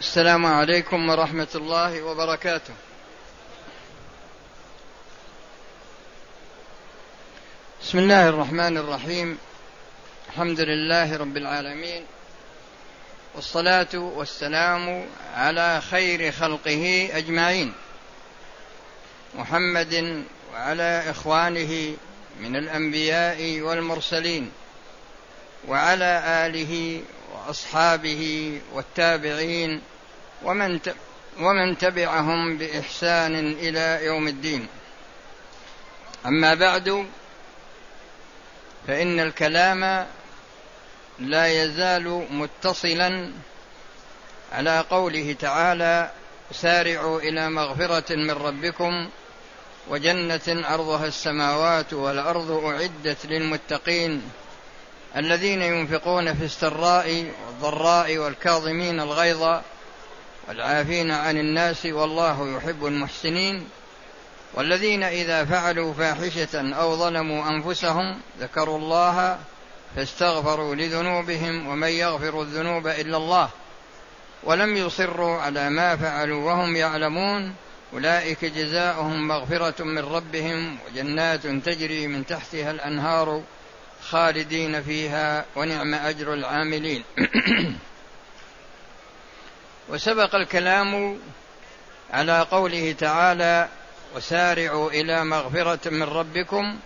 السلام عليكم ورحمة الله وبركاته. بسم الله الرحمن الرحيم. الحمد لله رب العالمين والصلاة والسلام على خير خلقه أجمعين محمد وعلى إخوانه من الأنبياء والمرسلين وعلى آله وأصحابه والتابعين ومن ومن تبعهم بإحسان إلى يوم الدين. أما بعد فإن الكلام لا يزال متصلا على قوله تعالى سارعوا إلى مغفرة من ربكم وجنة عرضها السماوات والأرض أعدت للمتقين الذين ينفقون في السراء والضراء والكاظمين الغيظ والعافين عن الناس والله يحب المحسنين والذين إذا فعلوا فاحشة أو ظلموا أنفسهم ذكروا الله فاستغفروا لذنوبهم ومن يغفر الذنوب إلا الله ولم يصروا على ما فعلوا وهم يعلمون أولئك جزاؤهم مغفرة من ربهم وجنات تجري من تحتها الأنهار خالدين فيها ونعم أجر العاملين وسبق الكلام على قوله تعالى وسارعوا إلى مغفرة من ربكم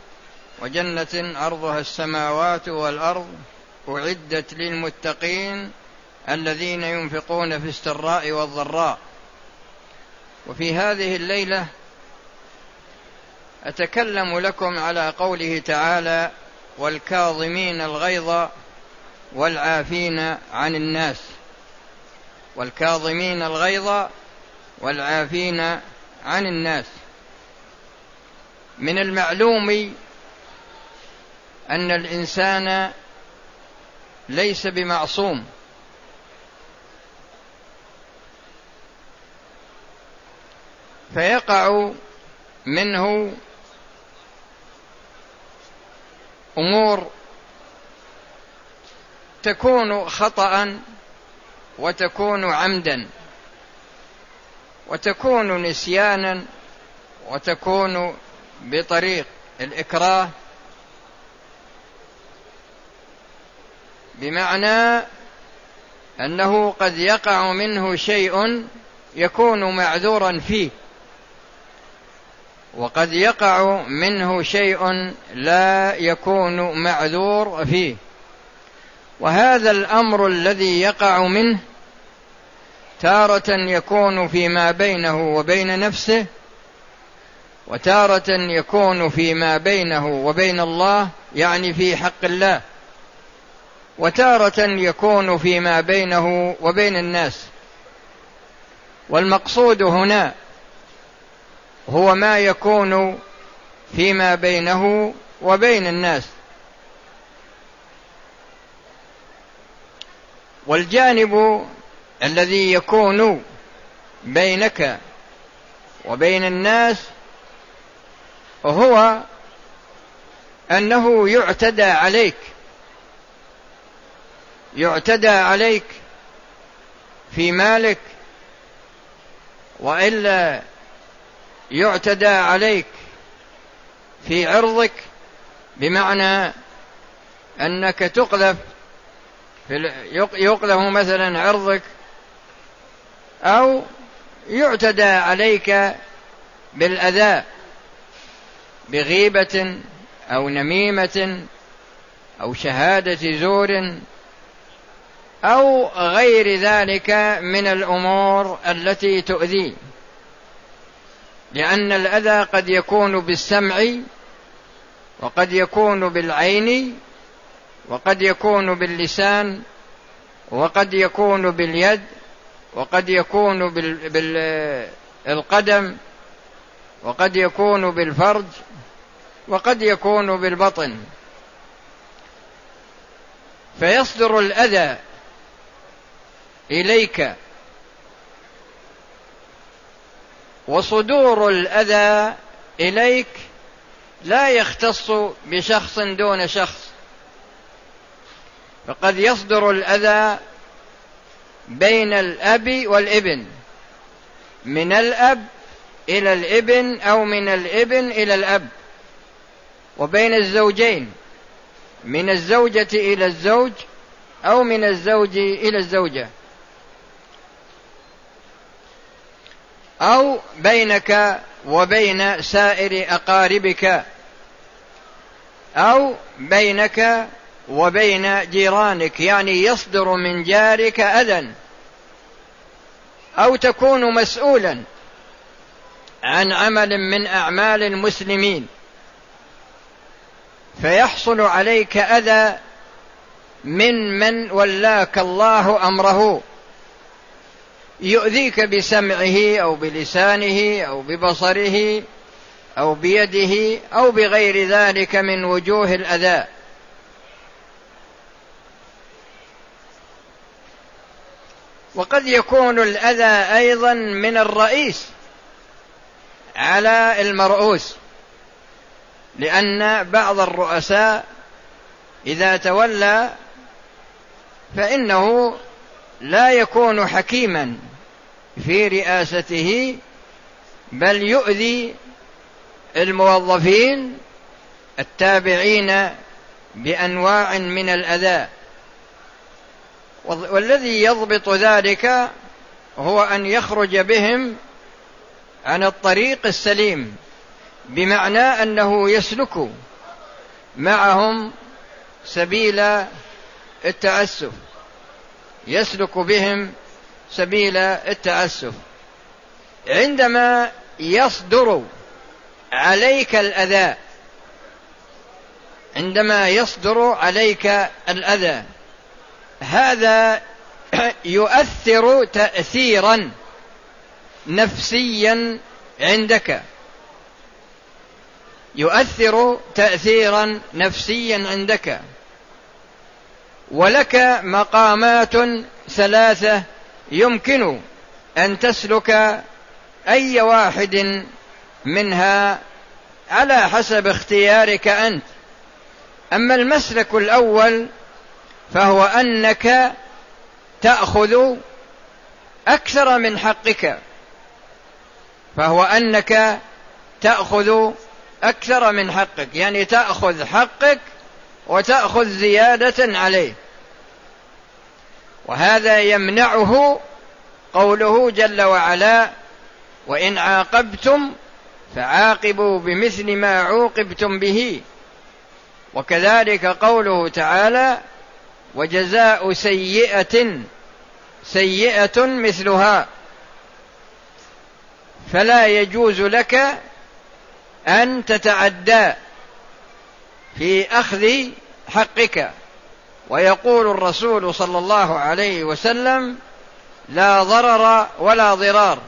وجنة عرضها السماوات والأرض أعدت للمتقين الذين ينفقون في السراء والضراء. وفي هذه الليلة أتكلم لكم على قوله تعالى والكاظمين الغيظ والعافين عن الناس. والكاظمين الغيظ والعافين عن الناس. من المعلوم أن الإنسان ليس بمعصوم. فيقع منه أمور تكون خطأ وتكون عمدا وتكون نسيانا وتكون بطريق الإكراه. بمعنى أنه قد يقع منه شيء يكون معذورا فيه وقد يقع منه شيء لا يكون معذور فيه. وهذا الأمر الذي يقع منه تارة يكون فيما بينه وبين نفسه وتارة يكون فيما بينه وبين الله يعني في حق الله وتارة يكون فيما بينه وبين الناس. والمقصود هنا هو ما يكون فيما بينه وبين الناس. والجانب الذي يكون بينك وبين الناس هو أنه يعتدى عليك يعتدى عليك في مالك وإلا يعتدى عليك في عرضك بمعنى أنك تقذف يقذف مثلا عرضك أو يعتدى عليك بالأذى بغيبة أو نميمة أو شهادة زور أو غير ذلك من الأمور التي تؤذي. لأن الأذى قد يكون بالسمع وقد يكون بالعين وقد يكون باللسان وقد يكون باليد وقد يكون بالقدم وقد يكون بالفرج وقد يكون بالبطن. فيصدر الأذى إليك. وصدور الأذى إليك لا يختص بشخص دون شخص. فقد يصدر الأذى بين الأب والابن. من الأب إلى الابن أو من الابن إلى الأب. وبين الزوجين. من الزوجة إلى الزوج أو من الزوج إلى الزوجة. أو بينك وبين سائر أقاربك. أو بينك وبين جيرانك يعني يصدر من جارك أذى أو تكون مسؤولا عن عمل من أعمال المسلمين. فيحصل عليك أذى من من ولاك الله أمره. يؤذيك بسمعه أو بلسانه أو ببصره أو بيده أو بغير ذلك من وجوه الأذى. وقد يكون الأذى أيضا من الرئيس على المرؤوس لأن بعض الرؤساء إذا تولى فإنه لا يكون حكيما في رئاسته بل يؤذي الموظفين التابعين بأنواع من الأذى. والذي يضبط ذلك هو أن يخرج بهم عن الطريق السليم بمعنى أنه يسلك معهم سبيل التأسف يسلك بهم سبيل التأسف. عندما يصدر عليك الأذى عندما يصدر عليك الأذى هذا يؤثر تاثيرا نفسيا عندك. يؤثر تاثيرا نفسيا عندك. ولك مقامات ثلاثة يمكن أن تسلك أي واحد منها على حسب اختيارك أنت. أما المسلك الأول فهو أنك تأخذ أكثر من حقك. فهو أنك تأخذ أكثر من حقك. يعني تأخذ حقك وتأخذ زيادة عليه. وهذا يمنعه قوله جل وعلا وإن عاقبتم فعاقبوا بمثل ما عوقبتم به وكذلك قوله تعالى وجزاء سيئة سيئة مثلها. فلا يجوز لك أن تتعدى في أخذ حقك. ويقول الرسول صلى الله عليه وسلم لا ضرر ولا ضرار.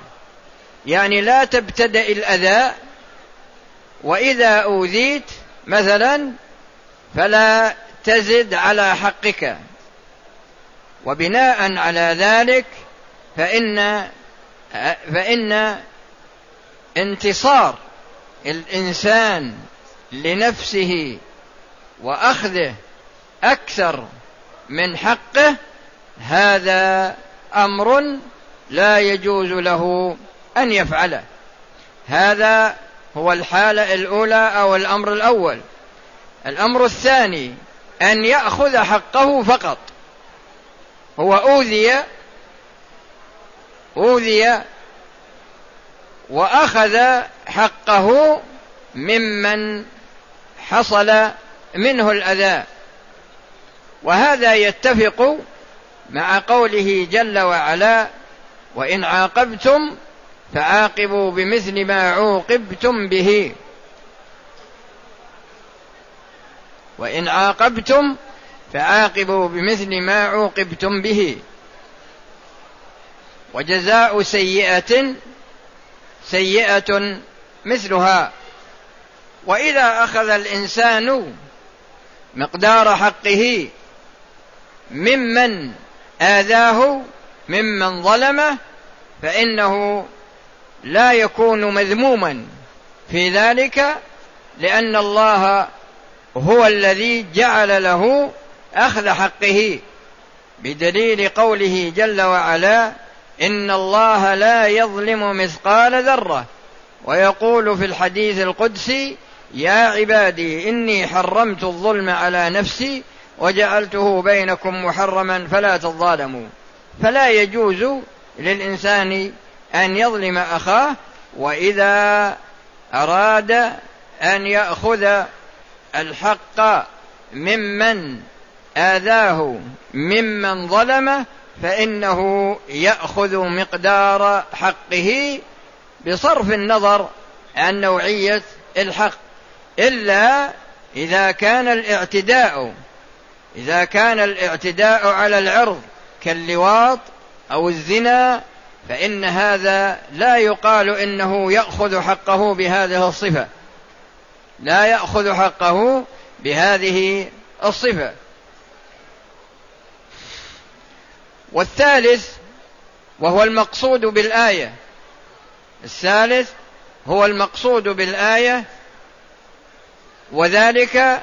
يعني لا تبتدأ الأذى وإذا أوذيت مثلا فلا تزد على حقك. وبناء على ذلك فإن فإن انتصار الإنسان لنفسه وأخذه أكثر من حقه هذا أمر لا يجوز له أن يفعله. هذا هو الحالة الأولى أو الأمر الأول. الأمر الثاني أن يأخذ حقه فقط. هو أوذي أوذي وأخذ حقه ممن حصل منه الأذى. وهذا يتفق مع قوله جل وعلا وإن عاقبتم فعاقبوا بمثل ما عوقبتم به. وإن عاقبتم فعاقبوا بمثل ما عوقبتم به. وجزاء سيئة سيئة مثلها. وإذا أخذ الإنسان مقدار حقه ممن آذاه ممن ظلمه فإنه لا يكون مذموما في ذلك لأن الله هو الذي جعل له أخذ حقه بدليل قوله جل وعلا إن الله لا يظلم مثقال ذرة. ويقول في الحديث القدسي يا عبادي إني حرمت الظلم على نفسي وجعلته بينكم محرما فلا تظالموا. فلا يجوز للإنسان أن يظلم أخاه وإذا أراد أن يأخذ الحق ممن آذاه ممن ظلمه فإنه يأخذ مقدار حقه بصرف النظر عن نوعية الحق. إلا إذا كان الاعتداء إذا كان الاعتداء على العرض كاللواط أو الزنا فإن هذا لا يقال إنه يأخذ حقه بهذه الصفة. لا يأخذ حقه بهذه الصفة. والثالث وهو المقصود بالآية. الثالث هو المقصود بالآية وذلك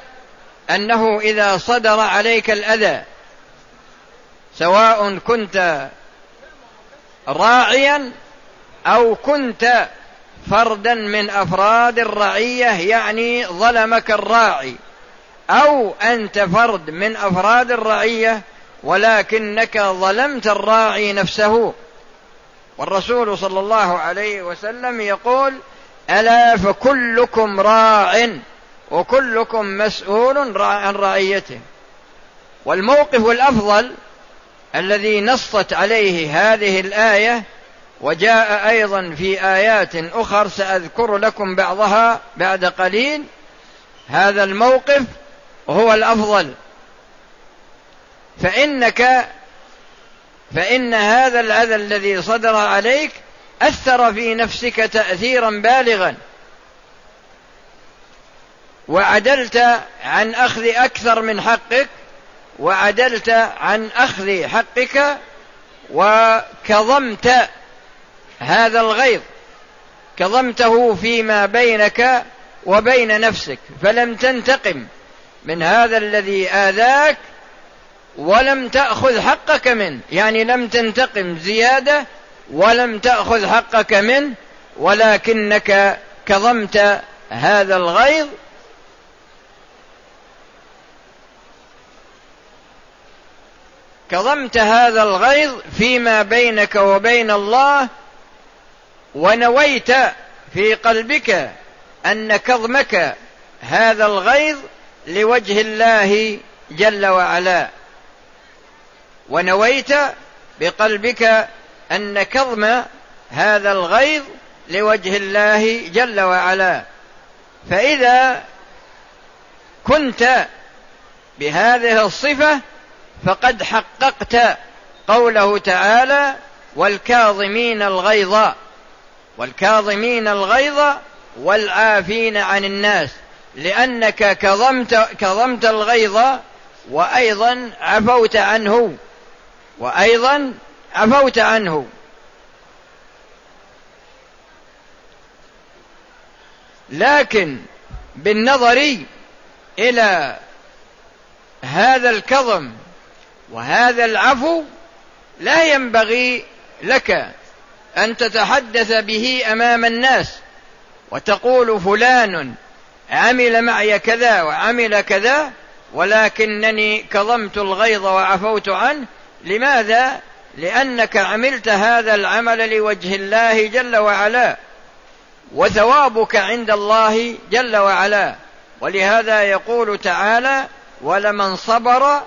أنه إذا صدر عليك الأذى سواء كنت راعيا أو كنت فردا من أفراد الرعية يعني ظلمك الراعي. أو أنت فرد من أفراد الرعية ولكنك ظلمت الراعي نفسه. والرسول صلى الله عليه وسلم يقول ألا فكلكم راع وكلكم مسؤول عن رعيته. والموقف الأفضل الذي نصت عليه هذه الآية وجاء أيضا في آيات أخر سأذكر لكم بعضها بعد قليل. هذا الموقف هو الأفضل. فإنك فإن هذا الأذى الذي صدر عليك أثر في نفسك تاثيرا بالغا. وعدلت عن أخذ أكثر من حقك وعدلت عن أخذ حقك وكظمت هذا الغيظ كظمته فيما بينك وبين نفسك فلم تنتقم من هذا الذي آذاك ولم تأخذ حقك منه يعني لم تنتقم زيادة ولم تأخذ حقك منه ولكنك كظمت هذا الغيظ. كظمت هذا الغيظ فيما بينك وبين الله ونويت في قلبك أن كظمك هذا الغيظ لوجه الله جل وعلا. ونويت بقلبك أن كظم هذا الغيظ لوجه الله جل وعلا. فإذا كنت بهذه الصفة فقد حققت قوله تعالى والكاظمين الغيظ والكاظمين الغيظ والعافين عن الناس لأنك كظمت كظمت الغيظ وأيضا عفوت عنه وأيضا عفوت عنه. لكن بالنظر إلى هذا الكظم وهذا العفو لا ينبغي لك أن تتحدث به أمام الناس وتقول فلان عمل معي كذا وعمل كذا ولكنني كظمت الغيظ وعفوت عنه لماذا؟ لأنك عملت هذا العمل لوجه الله جل وعلا وثوابك عند الله جل وعلا. ولهذا يقول تعالى ولمن صبر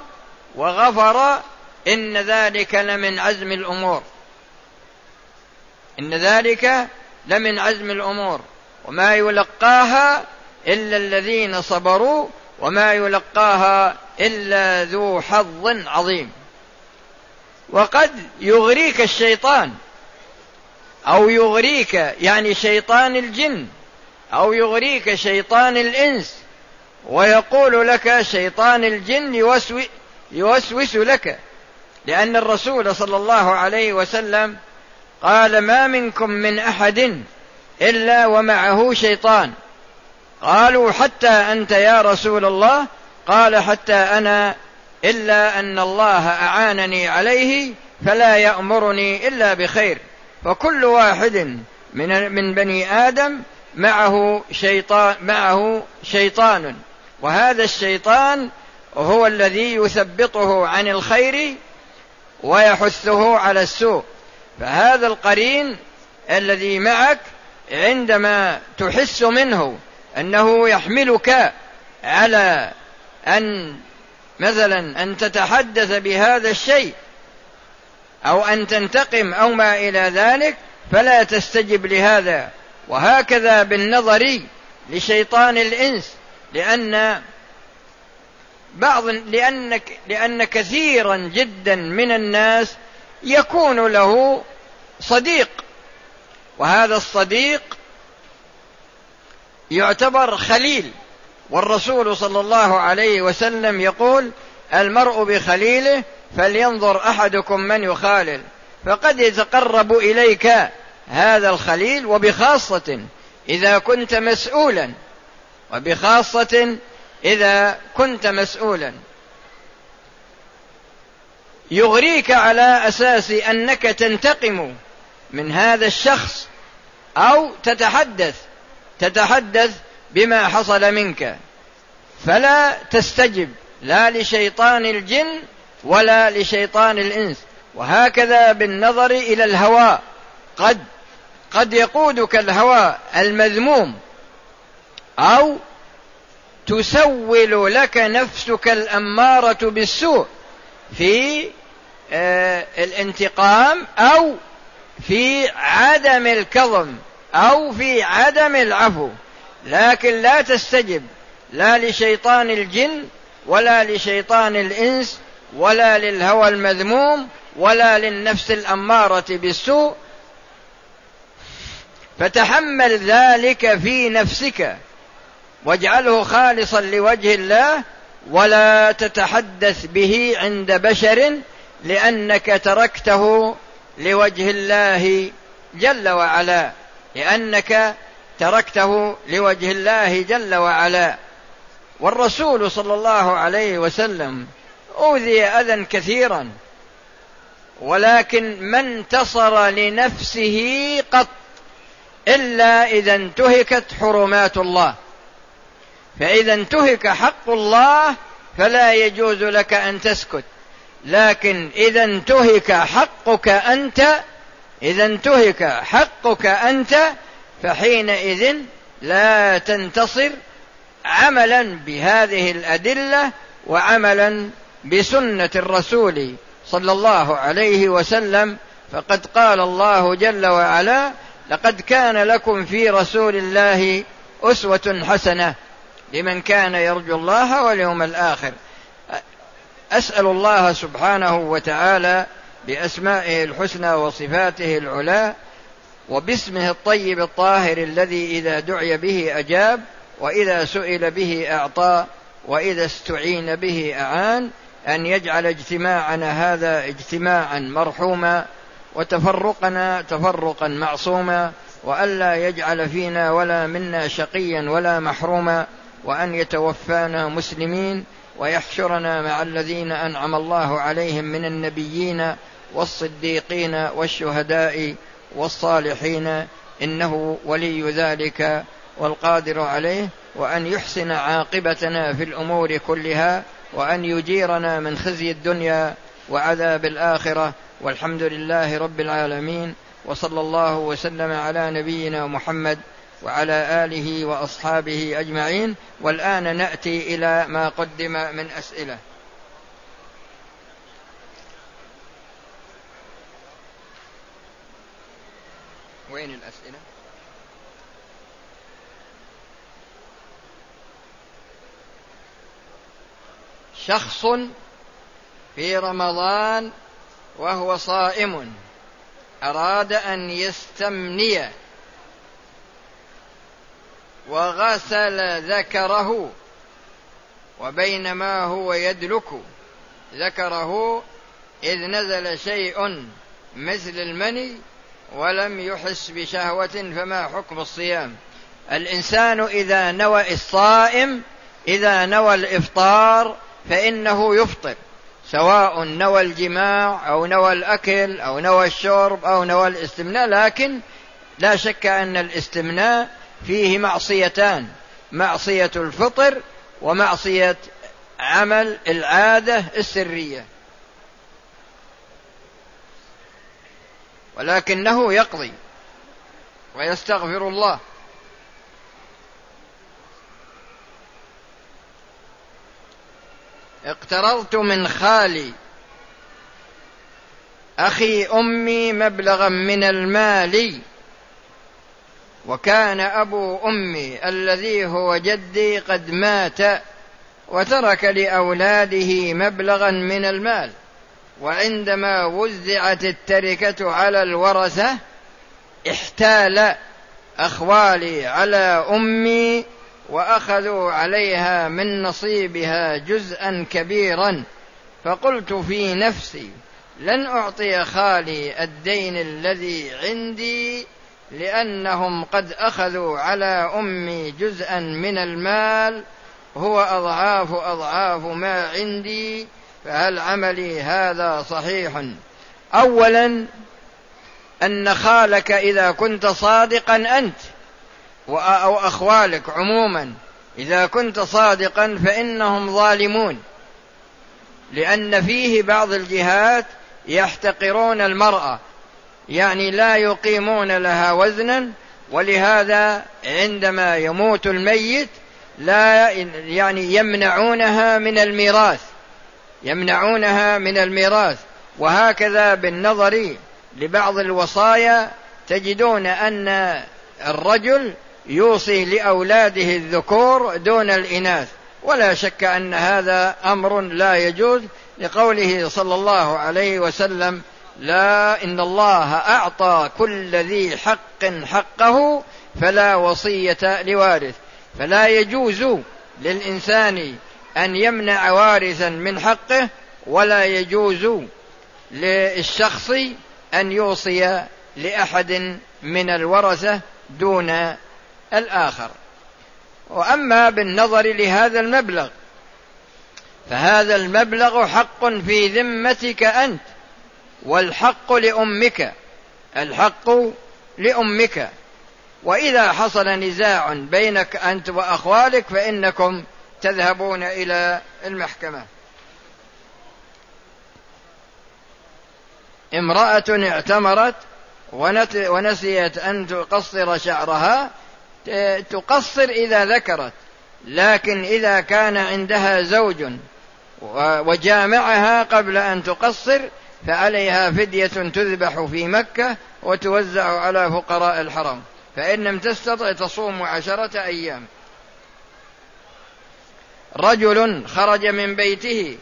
وغفر إن ذلك لمن عزم الأمور إن ذلك لمن عزم الأمور وما يلقاها إلا الذين صبروا وما يلقاها إلا ذو حظ عظيم. وقد يغريك الشيطان أو يغريك يعني شيطان الجن أو يغريك شيطان الإنس ويقول لك شيطان الجن يوسوس لك لأن الرسول صلى الله عليه وسلم قال ما منكم من أحد إلا ومعه شيطان. قالوا حتى أنت يا رسول الله. قال حتى أنا إلا أن الله أعانني عليه فلا يأمرني إلا بخير. فكل واحد من من بني آدم معه شيطان معه شيطان. وهذا الشيطان هو الذي يثبطه عن الخير ويحثه على السوء. فهذا القرين الذي معك عندما تحس منه أنه يحملك على أن مثلا أن تتحدث بهذا الشيء أو أن تنتقم أو ما إلى ذلك فلا تستجب لهذا. وهكذا بالنظر لشيطان الإنس لأن بعض لأنك لأن كثيرا جدا من الناس يكون له صديق. وهذا الصديق يعتبر خليل. والرسول صلى الله عليه وسلم يقول المرء بخليله فلينظر أحدكم من يخالل فقد يتقرب إليك هذا الخليل وبخاصة إذا كنت مسؤولا وبخاصة إذا كنت مسؤولا. يغريك على أساس أنك تنتقم من هذا الشخص أو تتحدث تتحدث بما حصل منك. فلا تستجب لا لشيطان الجن ولا لشيطان الإنس. وهكذا بالنظر إلى الهوى. قد قد يقودك الهوى المذموم أو تسول لك نفسك الأمارة بالسوء. في آه، الانتقام أو في عدم الكظم أو في عدم العفو. لكن لا تستجب لا لشيطان الجن ولا لشيطان الإنس ولا للهوى المذموم ولا للنفس الأمارة بالسوء. فتحمل ذلك في نفسك واجعله خالصا لوجه الله ولا تتحدث به عند بشر لأنك تركته لوجه الله جل وعلا. لأنك تركته لوجه الله جل وعلا. والرسول صلى الله عليه وسلم أوذي أذى كثيرا. ولكن ما انتصر لنفسه قط إلا إذا انتهكت حرمات الله. فإذا انتهك حق الله فلا يجوز لك أن تسكت. لكن إذا انتهك حقك أنت إذا انتهك حقك أنت فحينئذ لا تنتصر عملا بهذه الأدلة وعملا بسنة الرسول صلى الله عليه وسلم. فقد قال الله جل وعلا لقد كان لكم في رسول الله أسوة حسنة لمن كان يرجو الله واليوم الآخر. أسأل الله سبحانه وتعالى بأسمائه الحسنى وصفاته العلى وباسمه الطيب الطاهر الذي إذا دعي به أجاب وإذا سئل به أعطى وإذا استعين به أعان أن يجعل اجتماعنا هذا اجتماعا مرحوما وتفرقنا تفرقا معصوما وألا يجعل فينا ولا منا شقيا ولا محروما وأن يتوفانا مسلمين ويحشرنا مع الذين أنعم الله عليهم من النبيين والصديقين والشهداء والصالحين إنه ولي ذلك والقادر عليه وأن يحسن عاقبتنا في الأمور كلها وأن يجيرنا من خزي الدنيا وعذاب الآخرة والحمد لله رب العالمين وصلى الله وسلم على نبينا محمد وعلى آله وأصحابه أجمعين والآن نأتي إلى ما قدم من أسئلة. وين الأسئلة؟ شخص في رمضان وهو صائم أراد أن يستمني وغسل ذكره وبينما هو يدلك ذكره إذ نزل شيء مثل المني ولم يحس بشهوة فما حكم الصيام؟ الإنسان إذا نوى الصائم إذا نوى الإفطار فإنه يفطر سواء نوى الجماع أو نوى الأكل أو نوى الشرب أو نوى الاستمناء لكن لا شك أن الاستمناء فيه معصيتان معصية الفطر ومعصية عمل العادة السرية. ولكنه يقضي ويستغفر الله. اقترضت من خالي. أخي أمي مبلغا من المال. وكان أبو أمي الذي هو جدي قد مات وترك لأولاده مبلغا من المال. وعندما وزعت التركة على الورثة احتال أخوالي على أمي وأخذوا عليها من نصيبها جزءا كبيرا. فقلت في نفسي لن أعطي خالي الدين الذي عندي لأنهم قد أخذوا على أمي جزءا من المال هو أضعاف أضعاف ما عندي فهل عملي هذا صحيح؟ اولا أن خالك إذا كنت صادقا أنت أو أخوالك عموما إذا كنت صادقا فإنهم ظالمون. لأن فيه بعض الجهات يحتقرون المرأة يعني لا يقيمون لها وزنا ولهذا عندما يموت الميت لا يعني يمنعونها من الميراث يمنعونها من الميراث. وهكذا بالنظر لبعض الوصايا تجدون أن الرجل يوصي لأولاده الذكور دون الإناث. ولا شك أن هذا أمر لا يجوز لقوله صلى الله عليه وسلم لا إن الله أعطى كل ذي حق حقه فلا وصية لوارث. فلا يجوز للإنسان أن يمنع وارثا من حقه ولا يجوز للشخص أن يوصي لأحد من الورثة دون الآخر. وأما بالنظر لهذا المبلغ فهذا المبلغ حق في ذمتك أنت. والحق لأمك الحق لأمك. وإذا حصل نزاع بينك أنت وأخوالك فإنكم تذهبون إلى المحكمة. امرأة اعتمرت ونسيت أن تقصر شعرها تقصر إذا ذكرت. لكن إذا كان عندها زوج وجامعها قبل أن تقصر فعليها فدية تذبح في مكة وتوزع على فقراء الحرم. فإن لم تستطع تصوم عشرة أيام. رجل خرج من بيته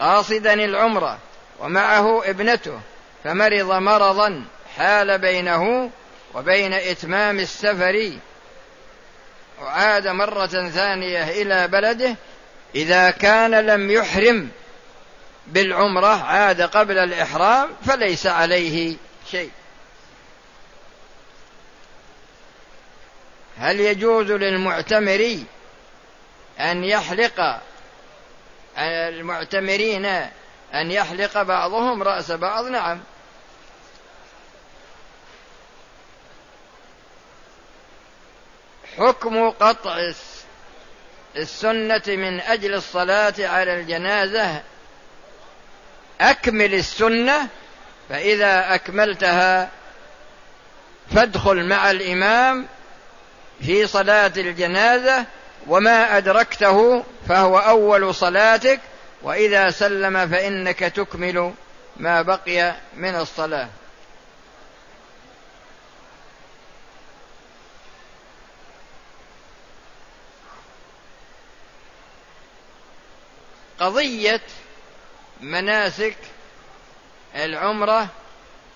قاصدا العمرة ومعه ابنته فمرض مرضا حال بينه وبين إتمام السفر وعاد مرة ثانية إلى بلده إذا كان لم يحرم بالعمرة عاد قبل الإحرام فليس عليه شيء. هل يجوز للمعتمر أن يحلق المعتمرين أن يحلق بعضهم رأس بعض؟ نعم. حكم قطع السنة من أجل الصلاة على الجنازة أكمل السنة فإذا أكملتها فادخل مع الإمام في صلاة الجنازة وما أدركته فهو أول صلاتك وإذا سلم فإنك تكمل ما بقي من الصلاة. قضية مناسك العمرة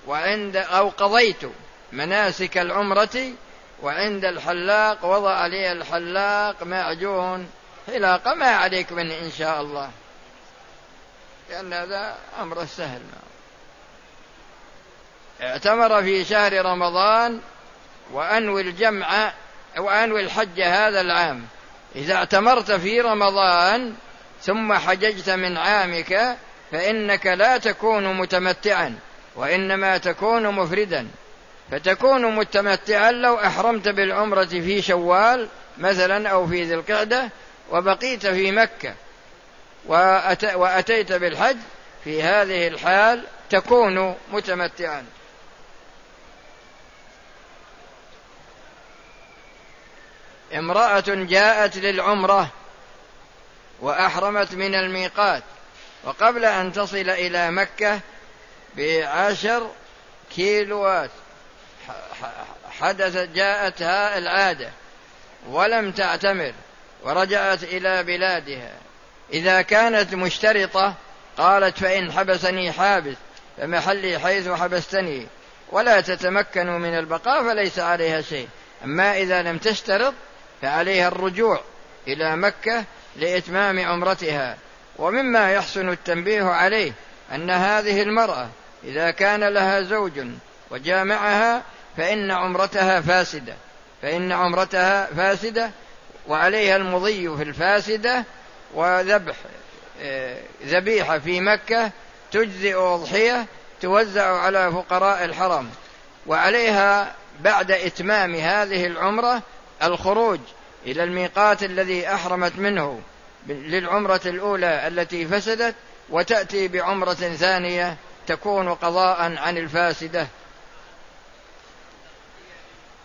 وعند أو قضيت مناسك العمرة وعند الحلاق وضع لي الحلاق معجون. حلاقة ما عليك من إن شاء الله. لأن هذا أمر سهل. اعتمر في شهر رمضان وأنوي الجمع وأنوي الحج هذا العام. إذا اعتمرت في رمضان ثم حججت من عامك فإنك لا تكون متمتعا وإنما تكون مفردا. فتكون متمتعا لو أحرمت بالعمرة في شوال مثلا أو في ذي القعدة وبقيت في مكة وأتيت بالحج في هذه الحال تكون متمتعا. امرأة جاءت للعمرة وأحرمت من الميقات. وقبل أن تصل إلى مكة بعشر كيلوات حدثت جاءتها العادة ولم تعتمر ورجعت إلى بلادها. إذا كانت مشترطة قالت فإن حبسني حابس فمحلي حيث حبستني ولا تتمكن من البقاء فليس عليها شيء. أما إذا لم تشترط فعليها الرجوع إلى مكة لإتمام عمرتها. ومما يحسن التنبيه عليه أن هذه المرأة إذا كان لها زوج وجامعها فإن عمرتها فاسدة فإن عمرتها فاسدة وعليها المضي في الفاسدة وذبح آه، ذبيحة في مكة تجزئ أضحية توزع على فقراء الحرم. وعليها بعد إتمام هذه العمرة الخروج إلى الميقات الذي أحرمت منه. للعمرة الأولى التي فسدت وتأتي بعمرة ثانية تكون قضاء عن الفاسدة.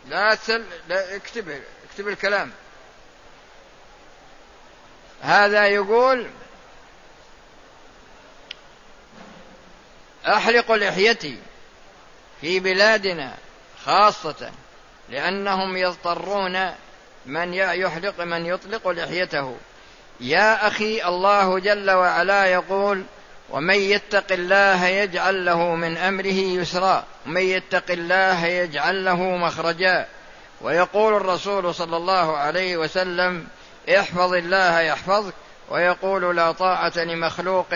لا تسل لا اكتب اكتب الكلام. هذا يقول أحلق لحيتي في بلادنا خاصة لأنهم يضطرون من يحلق من يطلق لحيته. يا أخي الله جل وعلا يقول ومن يتق الله يجعل له من أمره يسرا ومن يتق الله يجعل له مخرجا. ويقول الرسول صلى الله عليه وسلم احفظ الله يحفظك. ويقول لا طاعة لمخلوق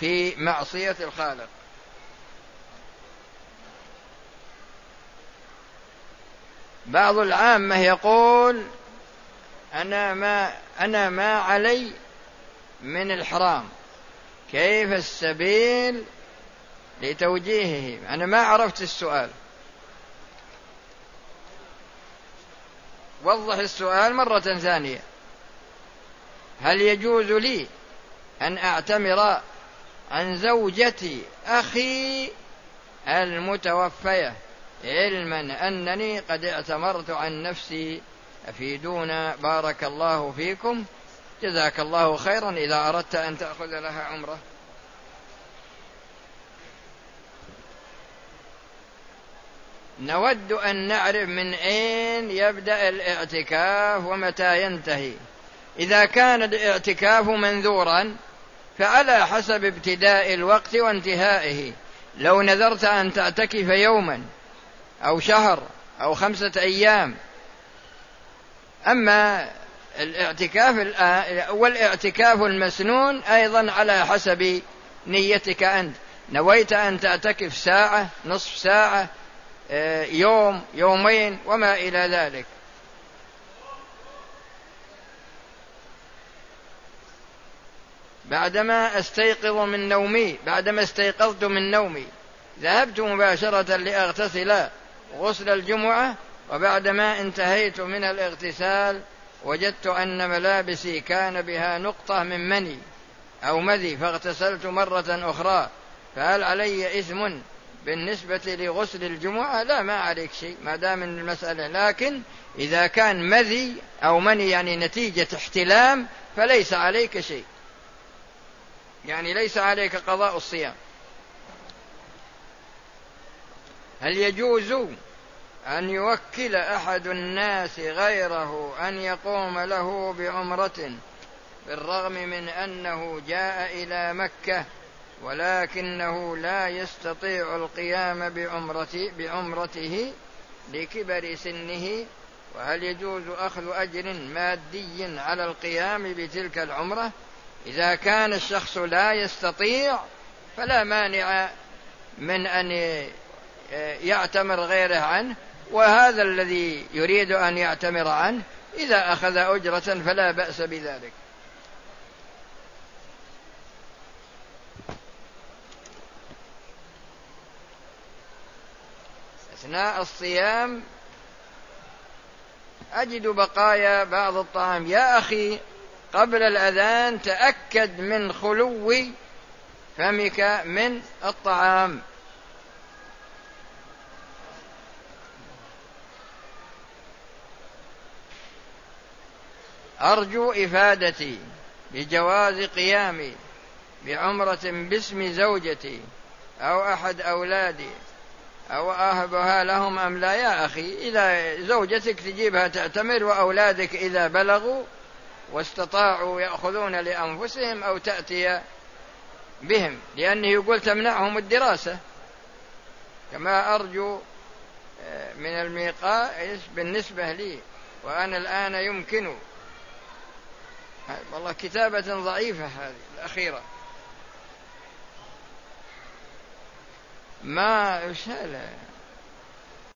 في معصية الخالق. بعض العامة يقول أنا ما أنا ما علي من الحرام. كيف السبيل لتوجيهه؟ أنا ما عرفت السؤال. وضح السؤال مرة ثانية. هل يجوز لي أن أعتمر عن زوجة أخي المتوفية؟ علما أنني قد اعتمرت عن نفسي أفيدونا بارك الله فيكم. جزاك الله خيرا إذا أردت أن تأخذ لها عمرة. نود أن نعرف من أين يبدأ الاعتكاف ومتى ينتهي. إذا كان الاعتكاف منذورا فعلى حسب ابتداء الوقت وانتهائه. لو نذرت أن تعتكف يوما أو شهر أو خمسة أيام أما الاعتكاف والاعتكاف المسنون أيضا على حسب نيتك أنت. نويت أن تعتكف ساعة نصف ساعة آه، يوم يومين وما إلى ذلك. بعدما أستيقظ من نومي بعدما استيقظت من نومي ذهبت مباشرة لأغتسل غسل الجمعة وبعدما انتهيت من الاغتسال وجدت أن ملابسي كان بها نقطة من مني أو مذي فاغتسلت مرة أخرى. فهل علي إثم بالنسبة لغسل الجمعة؟ لا ما عليك شيء ما دام المسألة لكن إذا كان مذي أو مني يعني نتيجة احتلام فليس عليك شيء. يعني ليس عليك قضاء الصيام. هل يجوز أن يوكل أحد الناس غيره أن يقوم له بعمرة بالرغم من أنه جاء إلى مكة ولكنه لا يستطيع القيام بعمرته, بعمرته لكبر سنه. وهل يجوز أخذ أجر مادي على القيام بتلك العمرة؟ إذا كان الشخص لا يستطيع فلا مانع من أن يعتمر غيره عنه. وهذا الذي يريد أن يعتمر عنه إذا أخذ أجرة فلا بأس بذلك. أثناء الصيام أجد بقايا بعض الطعام. يا أخي قبل الأذان تأكد من خلو فمك من الطعام. أرجو إفادتي بجواز قيامي بعمرة باسم زوجتي أو أحد أولادي. أو أهبها لهم أم لا؟ يا أخي إذا زوجتك تجيبها تعتمر وأولادك إذا بلغوا واستطاعوا يأخذون لأنفسهم أو تأتي بهم لأنه يقول تمنعهم الدراسة. كما أرجو آه، من الميقات بالنسبة لي وأنا الآن يمكن والله كتابة ضعيفة هذه الأخيرة. ما إيش